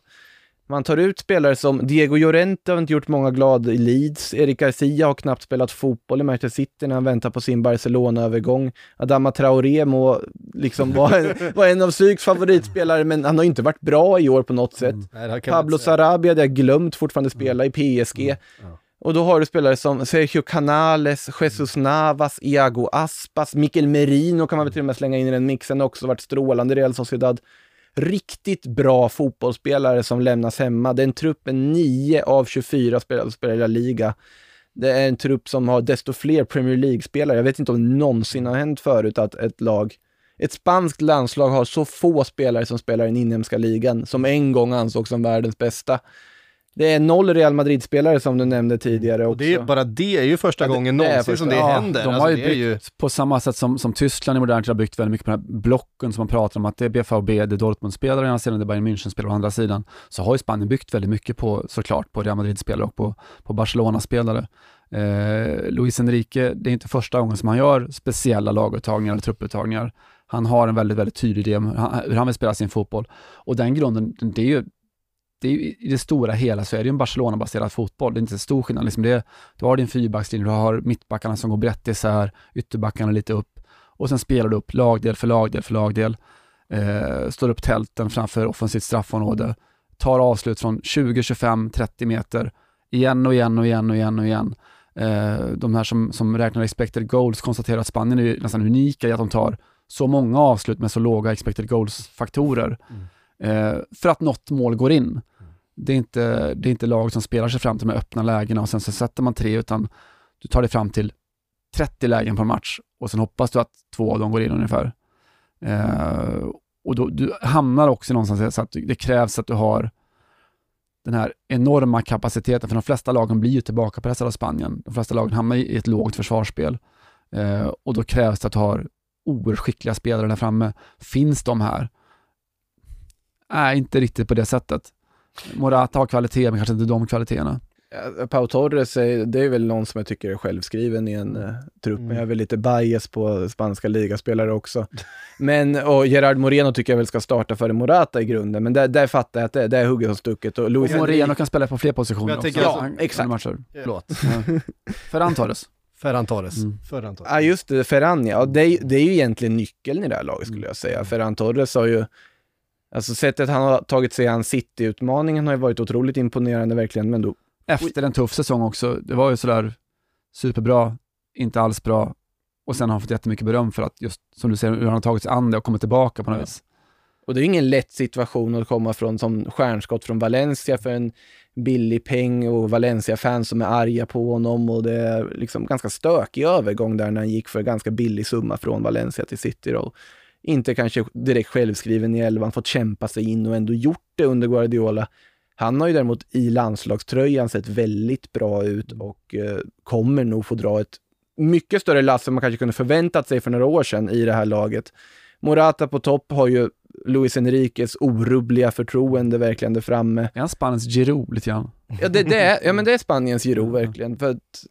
man tar ut spelare som Diego Llorente har inte gjort många glada i Leeds. Erik Garcia har knappt spelat fotboll i Manchester City när han väntar på sin Barcelona-övergång. Adama Traoré må liksom vara [laughs] en, var en av Psyks favoritspelare, men han har inte varit bra i år på något sätt. Nej, kan man Pablo. Sarabia, det har glömt fortfarande spela i PSG. Ja. Och då har du spelare som Sergio Canales, Jesus Navas, Iago Aspas, Mikel Merino kan man väl till och med slänga in i den mixen också, varit strålande i Real Sociedad. Riktigt bra fotbollsspelare som lämnas hemma. Den truppen 9 av 24 spelare som spelar i La Liga. Det är en trupp som har desto fler Premier League-spelare. Jag vet inte om det någonsin har hänt förut att ett lag, ett spanskt landslag har så få spelare som spelar i den inhemska ligan, som en gång ansågs som världens bästa. Det är noll Real Madrid-spelare som du nämnde tidigare också. Och det är, bara det är ju första Ja, det- gången det någonsin första- som det Ja, händer. De Alltså, har ju det är byggt ju, på samma sätt som, som Tyskland i modern tid har byggt väldigt mycket på den här blocken som man pratar om, att det är BVB, det är Dortmund-spelare å ena sidan, det är Bayern München-spelare å andra sidan. Så har ju Spanien byggt väldigt mycket på, såklart, på Real Madrid-spelare och på, på Barcelona-spelare. Eh, Luis Enrique, det är inte första gången som han gör speciella laguttagningar eller trupputtagningar. Han har en väldigt, väldigt tydlig idé om hur han, hur han vill spela sin fotboll. Och den grunden, det är ju det ju, I det stora hela så är det ju en Barcelona-baserad fotboll. Det är inte så stor skillnad. Liksom det, du har din fyrbackslinje, du har mittbackarna som går brett isär, ytterbackarna lite upp och sen spelar du upp lagdel för lagdel för lagdel. Eh, står upp tälten framför offensivt straffområde, tar avslut från 20, 25, 30 meter igen och igen och igen och igen och igen. Eh, de här som, som räknar expected goals konstaterar att Spanien är nästan unika i att de tar så många avslut med så låga expected goals-faktorer eh, för att något mål går in. Det är, inte, det är inte lag som spelar sig fram till de här öppna lägena och sen så sätter man tre, utan du tar dig fram till 30 lägen på en match och sen hoppas du att två av dem går in ungefär. Eh, och då, du hamnar också någonstans så att det krävs att du har den här enorma kapaciteten, för de flesta lagen blir ju tillbakapressade av Spanien. De flesta lagen hamnar i ett lågt försvarsspel eh, och då krävs det att du har oerhört skickliga spelare där framme. Finns de här? Nej, inte riktigt på det sättet. Morata har kvalitet, men kanske inte de kvaliteterna. Ja, Pau Torres, är, det är väl någon som jag tycker är självskriven i en uh, trupp, men jag är väl lite bias på spanska ligaspelare också. Men, och Gerard Moreno tycker jag väl ska starta före Morata i grunden, men där, där fattar jag att det, det är hugget som stucket. Och Luis Och Moreno kan spela på fler positioner Jag också. tänker- Ja, Han- exakt. Matcher. Förlåt. Ja. Ferran Torres. Ferran Torres. Mm. Ferran Torres. Ja, just det, Ferran ja. Det är, det är ju egentligen nyckeln i det här laget skulle jag säga. Ferran Torres har ju, alltså sättet han har tagit sig an City-utmaningen har ju varit otroligt imponerande verkligen, men då Efter en tuff säsong också. Det var ju sådär superbra, inte alls bra och sen har han fått jättemycket beröm för att just, som du säger, hur han har tagit sig an det och kommit tillbaka på något Ja. vis. Och det är ingen lätt situation att komma från som stjärnskott från Valencia för en billig peng och Valencia-fans som är arga på honom och det är liksom ganska stökig övergång där när han gick för ganska billig summa från Valencia till City då. Inte kanske direkt självskriven i elvan, fått kämpa sig in och ändå gjort det under Guardiola. Han har ju däremot i landslagströjan sett väldigt bra ut och eh, kommer nog få dra ett mycket större lass än man kanske kunde förväntat sig för några år sedan i det här laget. Morata på topp har ju Luis Enriques orubbliga förtroende verkligen där framme. Är han Spaniens Giroud lite grann? Ja, det, det, är, ja men det är Spaniens Giroud [laughs] verkligen. För att,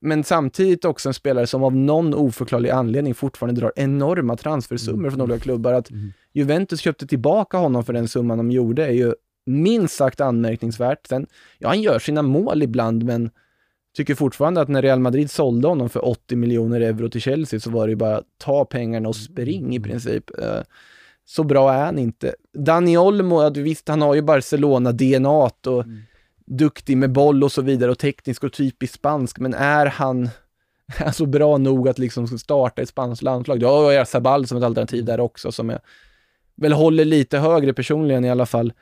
men samtidigt också en spelare som av någon oförklarlig anledning fortfarande drar enorma transfersummor från olika klubbar. Att Mm. Juventus köpte tillbaka honom för den summan de gjorde är ju minst sagt anmärkningsvärt. Sen, ja, han gör sina mål ibland, men tycker fortfarande att när Real Madrid sålde honom för 80 miljoner euro till Chelsea så var det ju bara ta pengarna och spring i princip. Eh, Så bra är han inte. Dani Olmo, visst, han har ju Barcelona-DNA och Mm. Duktig med boll och så vidare och teknisk och typiskt spansk, men är han [laughs] alltså bra nog att liksom starta ett spanskt landslag. Du har Sabal som ett alternativ där också som jag väl håller lite högre personligen i alla fall.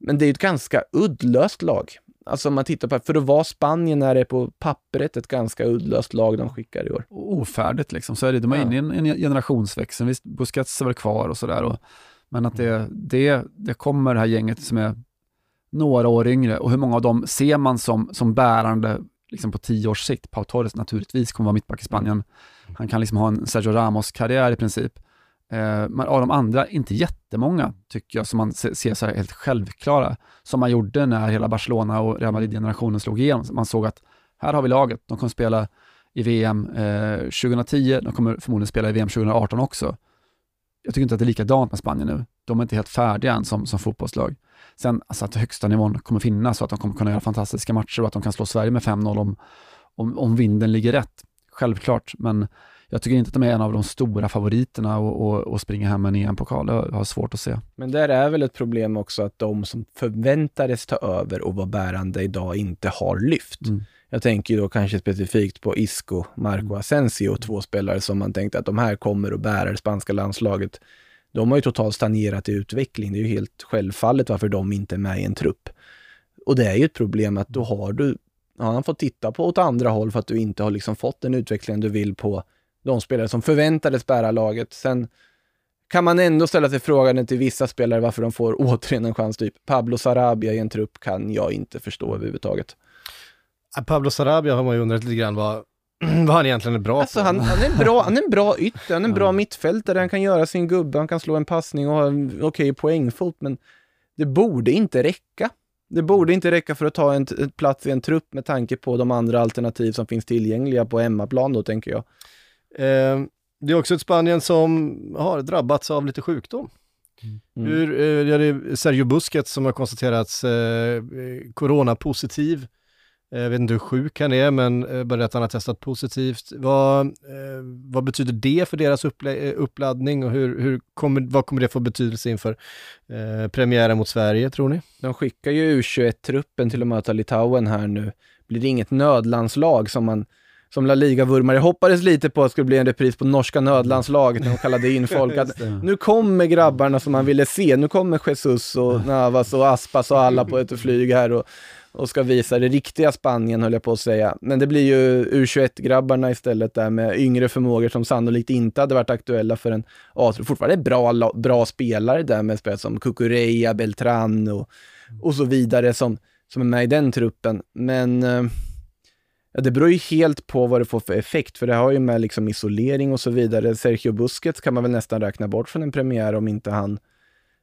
Men det är ett ganska uddlöst lag. Alltså om man tittar på, för att vara Spanien är det på pappret ett ganska uddlöst lag de skickar i år. Ofärdigt liksom, så är det. De är Ja. inne i en, en generationsväxel. Visst, Busquets är väl kvar och sådär. Men att det, det, det kommer det här gänget som är några år yngre och hur många av dem ser man som, som bärande liksom på tio års sikt? Pau Torres naturligtvis kommer vara mittback i Spanien. Han kan liksom ha en Sergio Ramos-karriär i princip. Eh, men av de andra, inte jättemånga tycker jag, som man ser så här helt självklara, som man gjorde när hela Barcelona och Real Madrid-generationen slog igenom. Man såg att här har vi laget, de kommer spela i VM eh, 2010, de kommer förmodligen spela i VM 2018 också. Jag tycker inte att det är likadant med Spanien nu. De är inte helt färdiga än som, som fotbollslag. Sen alltså att högsta nivån kommer finnas och att de kommer kunna göra fantastiska matcher och att de kan slå Sverige med 5-0 om, om, om vinden ligger rätt. Självklart, men jag tycker inte att de är en av de stora favoriterna och, och, och springa hem med en EM-pokal. Jag har svårt att se. Men där är väl ett problem också att de som förväntades ta över och vara bärande idag inte har lyft. Mm. Jag tänker då kanske specifikt på Isco, Marco Asensio, två spelare som man tänkte att de här kommer att bära det spanska landslaget. De har ju totalt stagnerat i utveckling. Det är ju helt självfallet varför de inte är med i en trupp. Och det är ju ett problem att då har du, ja, han fått titta på åt andra håll för att du inte har liksom fått den utveckling du vill på de spelare som förväntades bära laget. Sen kan man ändå ställa sig frågan till vissa spelare varför de får [laughs] återigen en chans. Typ Pablo Sarabia i en trupp kan jag inte förstå överhuvudtaget. Ja, Pablo Sarabia har man ju undrat lite grann vad, vad han egentligen är bra Alltså på. han, han, är en bra, han är en bra ytter, han är en bra mittfältare, han kan göra sin gubbe, han kan slå en passning och ha en okej poängfot, men det borde inte räcka. Det borde inte räcka för att ta en, plats i en trupp med tanke på de andra alternativ som finns tillgängliga på hemmaplan då, tänker jag. Eh, det är också ett Spanien som har drabbats av lite sjukdom. Mm. Hur, eh, det är Sergio Busquets som har konstaterats eh, coronapositiv. Eh, Jag vet inte hur sjuk han är, men eh, bara att han har testat positivt. Vad, eh, vad betyder det för deras uppladdning och hur, hur kommer, vad kommer det få betydelse inför eh, premiären mot Sverige, tror ni? De skickar ju U21-truppen till att möta Litauen här nu. Blir det inget nödlandslag som man som La Liga-vurmare hoppades lite på att det skulle bli en repris på norska nödlandslaget när de kallade in folk. [laughs] Att nu kommer grabbarna som man ville se. Nu kommer Jesus och Navas och Aspas och alla på ett flyg här och, och ska visa det riktiga Spanien höll jag på att säga. Men det blir ju U21-grabbarna istället där med yngre förmågor som sannolikt inte hade varit aktuella för en A-trupp. Fortfarande bra, bra spelare där med spelare som Cucurella, Beltran och, och så vidare som, som är med i den truppen. Men eh, Ja, det beror ju helt på vad det får för effekt, för det har ju med liksom isolering och så vidare. Sergio Busquets kan man väl nästan räkna bort från en premiär om inte han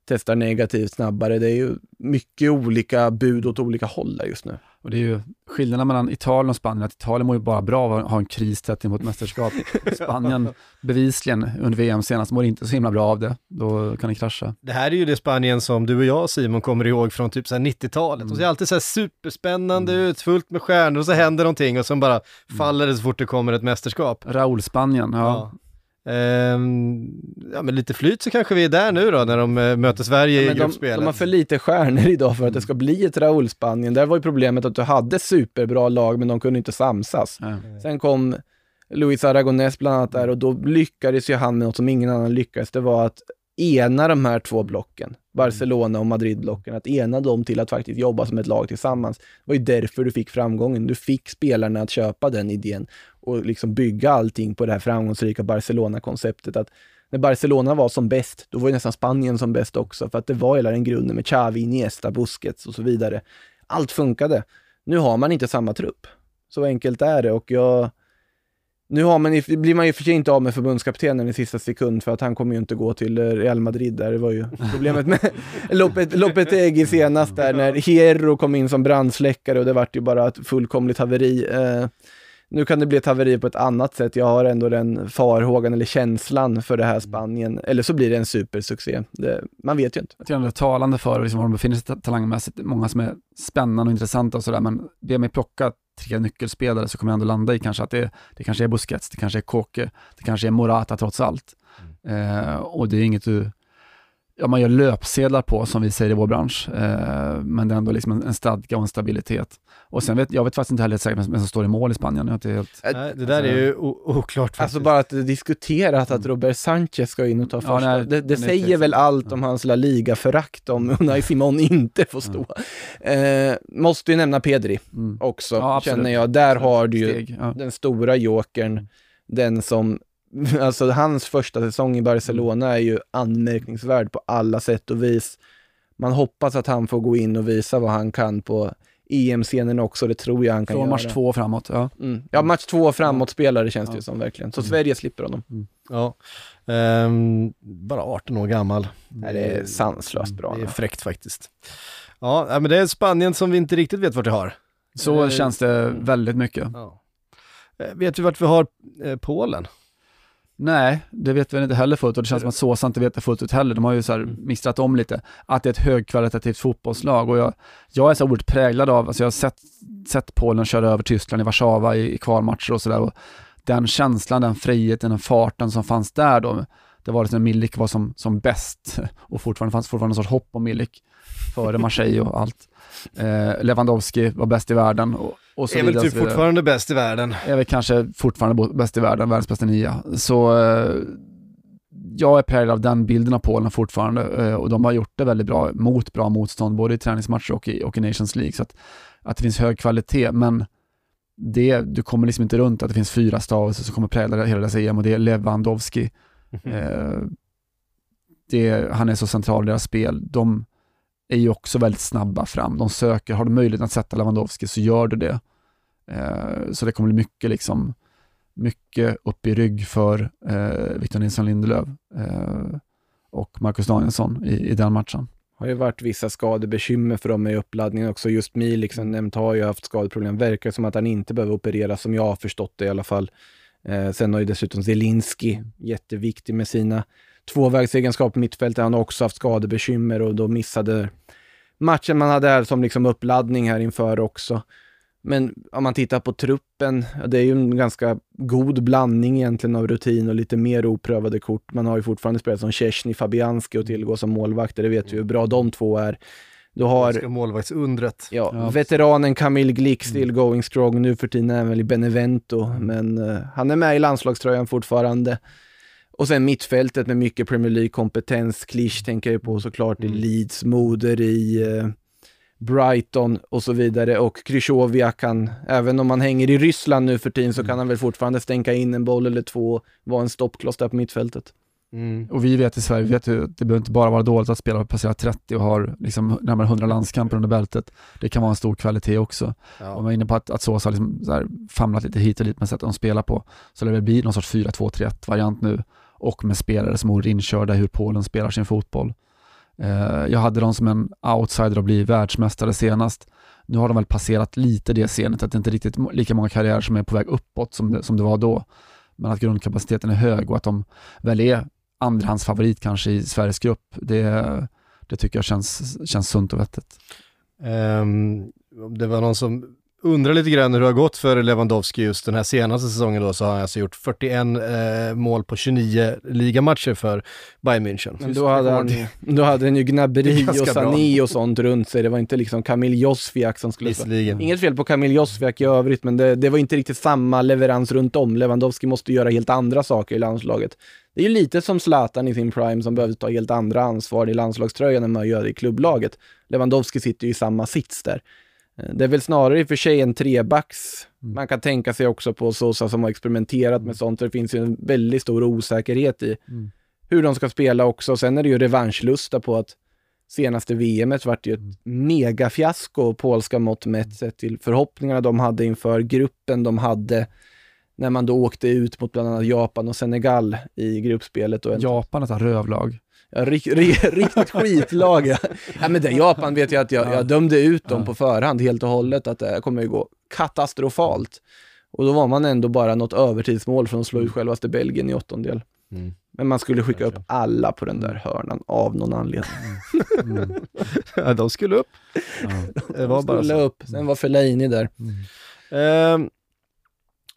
testar negativt snabbare. Det är ju mycket olika bud åt olika håll där just nu. Och det är ju skillnaden mellan Italien och Spanien, att Italien mår ju bara bra av att ha en kris tätt mot mästerskap. [laughs] Spanien bevisligen under VM senast mår inte så himla bra av det. Då kan det krascha. Det här är ju det Spanien som du och jag Simon kommer ihåg från typ så här 90-talet. Mm. Och det är alltid så här superspännande ut, fullt med stjärnor och så händer någonting och så bara faller det så fort det kommer ett mästerskap. Raúl-Spanien, ja. Ehm, ja, men lite flyt så kanske vi är där nu då när de eh, möter Sverige i Men de, gruppspelet. de har för lite stjärnor [laughs] idag för att det ska bli ett Raúl-Spanien. Där var ju problemet att du hade superbra lag, men de kunde inte samsas. Ja. Sen kom Luis Aragonés bland annat där och då lyckades ju han med något som ingen annan lyckades. Det var att ena de här två blocken, Barcelona och Madrid-blocken, att ena dem till att faktiskt jobba som ett lag tillsammans. Det var ju därför du fick framgången. Du fick spelarna att köpa den idén och liksom bygga allting på det här framgångsrika Barcelona-konceptet. Att när Barcelona var som bäst, då var ju nästan Spanien som bäst också, för att det var hela den grunden med Xavi, Iniesta, Busquets och så vidare. Allt funkade. Nu har man inte samma trupp. Så enkelt är det och jag nu har man, blir man ju för sig inte av med förbundskaptenen i sista sekund för att han kommer ju inte gå till Real Madrid där. Det var ju problemet med [laughs] Lopet, Lopetegui senast där när Hierro kom in som brandsläckare och det vart ju bara ett fullkomligt haveri. Eh, nu kan det bli ett haveri på ett annat sätt. Jag har ändå den farhågan eller känslan för det här Spanien. Eller så blir det en supersuccé. Det, man vet ju inte. Jag tycker det är talande för liksom, var de befinner sig ta- talangmässigt. Många som är spännande och intressanta och sådär, men be mig plocka tre nyckelspelare så kommer jag ändå landa i kanske att det, det kanske är Busquets, det kanske är Koke, det kanske är Morata trots allt. Eh, och det är inget du ja, man gör löpsedlar på, som vi säger i vår bransch. Eh, men det är ändå liksom en, en stadga och en stabilitet. Och sen vet jag vet faktiskt inte heller säkert vem som står i mål i Spanien. Jag är inte helt, Nej, det där är ju oklart faktiskt. Alltså bara att det diskuterat att Robert Sanchez ska in och ta Ja, första, nej, det, det det säger inte- väl allt om hans La Liga-förakt om [laughs] Unai Simon inte får stå. Eh, måste ju nämna Pedri mm. också, Ja, känner jag. Där har du ju Steg, ja. den stora jokern, den som, [laughs] alltså hans första säsong i Barcelona är ju anmärkningsvärd på alla sätt och vis. Man hoppas att han får gå in och visa vad han kan på EM-scenen också, det tror jag han kan Från göra. match två framåt. Ja. Mm. Ja, match två framåt spelare känns det Ja. ju som verkligen. Så Mm. Sverige slipper honom. Ja. Ehm, bara 18 år gammal. Nej, det är sanslöst bra. Det är fräckt faktiskt. Ja, men det är Spanien som vi inte riktigt vet vart det har. Så Eh, känns det väldigt mycket. Ja. Eh, Vet vi vart vi har eh, Polen? Nej, det vet vi inte heller fullt och det känns som att Såsa inte vet det fullt ut heller. De har ju så här mixtrat om lite, att det är ett högkvalitativt fotbollslag. Och jag, jag är så oerhört präglad av, alltså jag har sett, sett Polen köra över Tyskland i Warszawa i, i kvalmatcher och sådär den känslan, den friheten, den farten som fanns där då, det var liksom när Milik var som, som bäst och fortfarande fanns fortfarande en sorts hopp om Milik före Marseille och allt. Eh, Lewandowski var bäst i världen och, och så är väl typ fortfarande bäst i världen. är väl kanske fortfarande bäst i världen, världens bästa nia. Så eh, jag är präglad av den bilden av Polen fortfarande eh, och de har gjort det väldigt bra mot bra motstånd, både i träningsmatcher och i, och i Nations League. Så att, att det finns hög kvalitet, men det, du kommer liksom inte runt att det finns fyra stavelser som kommer prägla hela dessa EM och det är Lewandowski. Eh, det, han är så central i deras spel. De är ju också väldigt snabba fram. De söker, har du möjlighet att sätta Lewandowski så gör du det. Eh, så det kommer bli mycket liksom, mycket upp i rygg för eh, Victor Nilsson Lindelöf eh, och Marcus Danielsson i, i den matchen. Det har ju varit vissa skadebekymmer för dem i uppladdningen också. Just Milik liksom, som nämnt har ju haft skadeproblem. Verkar som att han inte behöver opereras som jag har förstått det i alla fall. Eh, sen har ju dessutom Zelinski, jätteviktig med sina tvåvägsegenskaper på mittfältet. Han har också haft skadebekymmer och då missade matchen man hade här som liksom uppladdning här inför också. Men om man tittar på truppen, det är ju en ganska god blandning egentligen av rutin och lite mer oprövade kort. Man har ju fortfarande spelat som Szczesny, Fabianski och tillgå som målvakter, det vet vi hur bra de två är. Du har målvaktsundret. ja, Ja. veteranen Camille Glick still going strong, nu för tiden är han väl i Benevento, men eh, han är med i landslagströjan fortfarande. Och sen mittfältet med mycket Premier League-kompetens, Klisch tänker jag på såklart i Leeds, Moder i eh, Brighton och så vidare och Krychowiak kan, även om han hänger i Ryssland nu för tiden så kan han väl fortfarande stänka in en boll eller två, vara en stoppkloss där på mittfältet. Mm. Och vi vet i Sverige, vi vet ju, att det behöver inte bara vara dåligt att spela och passera 30 och har liksom närmare 100 landskamper under bältet. Det kan vara en stor kvalitet också. Ja. Om man är inne på att, att Sosa har liksom så här famlat lite hit och dit med sättet de spelar på, så lär det bli någon sorts 4-2-3-1 variant nu och med spelare som är inkörda i hur Polen spelar sin fotboll. Eh, jag hade dem som en outsider att bli världsmästare senast. Nu har de väl passerat lite det scenet, att det inte är riktigt lika många karriärer som är på väg uppåt som det, som det var då. Men att grundkapaciteten är hög och att de väl är andrahandsfavorit kanske i Sveriges grupp, det, det tycker jag känns, känns sunt och vettigt. Um, det var någon som undrar lite grann hur det har gått för Lewandowski just den här senaste säsongen då, så har han alltså gjort 41 eh, mål på 29 ligamatcher för Bayern München. Men då hade han, då hade han ju Gnabry och Sané och sånt runt sig. Det var inte liksom Kamil Josviak som skulle... Visserligen. Inget fel på Kamil Josviak i övrigt, men det, det var inte riktigt samma leverans runt om. Lewandowski måste göra helt andra saker i landslaget. Det är ju lite som Zlatan i sin prime som behövde ta helt andra ansvar i landslagströjan än man gör i klubblaget. Lewandowski sitter ju i samma sits där. Eh, Det är väl snarare i och för sig en trebacks. Mm. Man kan tänka sig också på Sosa som har experimenterat med sånt. Det finns ju en väldigt stor osäkerhet i Mm. hur de ska spela också. Sen är det ju revanschlusta på att senaste VMet vart ju ett megafiasko, polska mått mätt, sett till förhoppningarna de hade inför gruppen de hade när man då åkte ut mot bland annat Japan och Senegal i gruppspelet. Och Japan, ett rövlag. Ja, rik, rik, riktigt skitlag. Ja. ja, men det Japan vet jag att jag, jag dömde ut dem på förhand helt och hållet, att det kommer ju gå katastrofalt. Och då var man ändå bara något övertidsmål från att slå ut självaste Belgien i åttondel. Mm. Men man skulle skicka upp alla på den där hörnan av någon anledning. [laughs] Mm. Ja, de skulle upp. Ja. Det var De bara skulle så. upp, sen var Fellaini där. Mm. Ehm,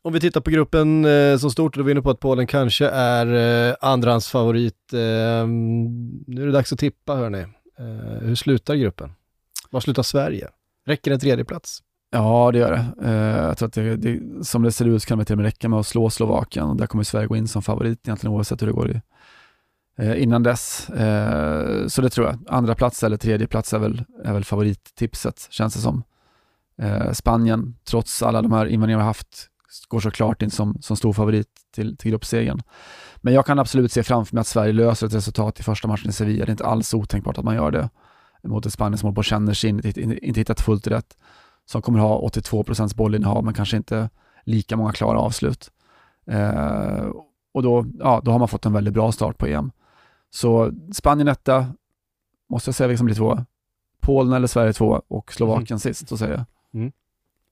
om vi tittar på gruppen eh, som stort, då är vi inne på att Polen kanske är eh, andrahandsfavorit. Eh, nu är det dags att tippa hörni. Eh, hur slutar gruppen? Var slutar Sverige? Räcker en tredje plats? Ja, det gör det. Eh, jag tror att det, det, som det ser ut så kan det till och med räcka med att slå Slovakien. Där kommer Sverige gå in som favorit egentligen oavsett hur det går i, eh, innan dess. Eh, så det tror jag. Andra plats eller tredje plats är väl, är väl favorittipset, känns det som. Eh, Spanien, trots alla de här invändningar vi haft, går såklart in som, som stor favorit till, till gruppsegern. Men jag kan absolut se framför mig att Sverige löser ett resultat i första matchen i Sevilla. Det är inte alls otänkbart att man gör det mot ett Spanien som håller på och känner sig, inte, inte hittat fullt rätt, som kommer ha 82 procents bollinnehav men kanske inte lika många klara avslut. Eh, och då, ja, då har man fått en väldigt bra start på EM. Så Spanien etta, måste jag säga vilka som blir två. Polen eller Sverige två och Slovakien mm. sist, så säger jag. Mm.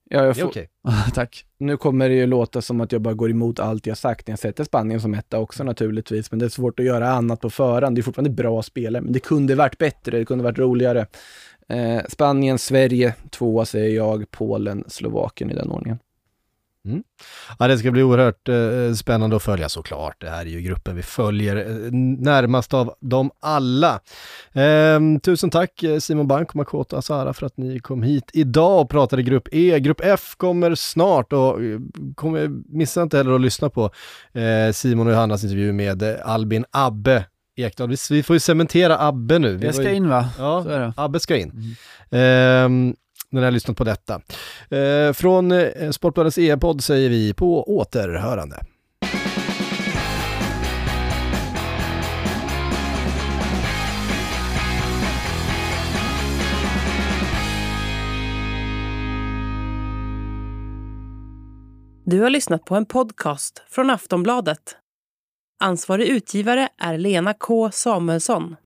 Ja, jag får... okay. [laughs] Tack. Nu kommer det ju låta som att jag bara går emot allt jag sagt när jag sätter Spanien som etta också naturligtvis, men det är svårt att göra annat på förhand. Det är fortfarande bra spelare, men det kunde varit bättre, det kunde varit roligare. Eh, Spanien, Sverige, tvåa säger jag, Polen, Slovakien i den ordningen. Mm. Ja, det ska bli oerhört eh, spännande att följa såklart. Det här är ju gruppen vi följer eh, närmast av dem alla. Eh, tusen tack eh, Simon Bank och Makoto Asara för att ni kom hit idag och pratade grupp E. Grupp F kommer snart och eh, kommer, missa inte heller att lyssna på eh, Simon och Johannas intervju med Albin Abbe Ekdal. Vi, får ju cementera Abbe nu. Det ska ju, in va? Ja, Abbe ska in. Mm. När ni har lyssnat på detta. Eh, från eh, Sportbladets e-podd säger vi på återhörande. Du har lyssnat på en podcast från Aftonbladet. Ansvarig utgivare är Lena K Samuelsson.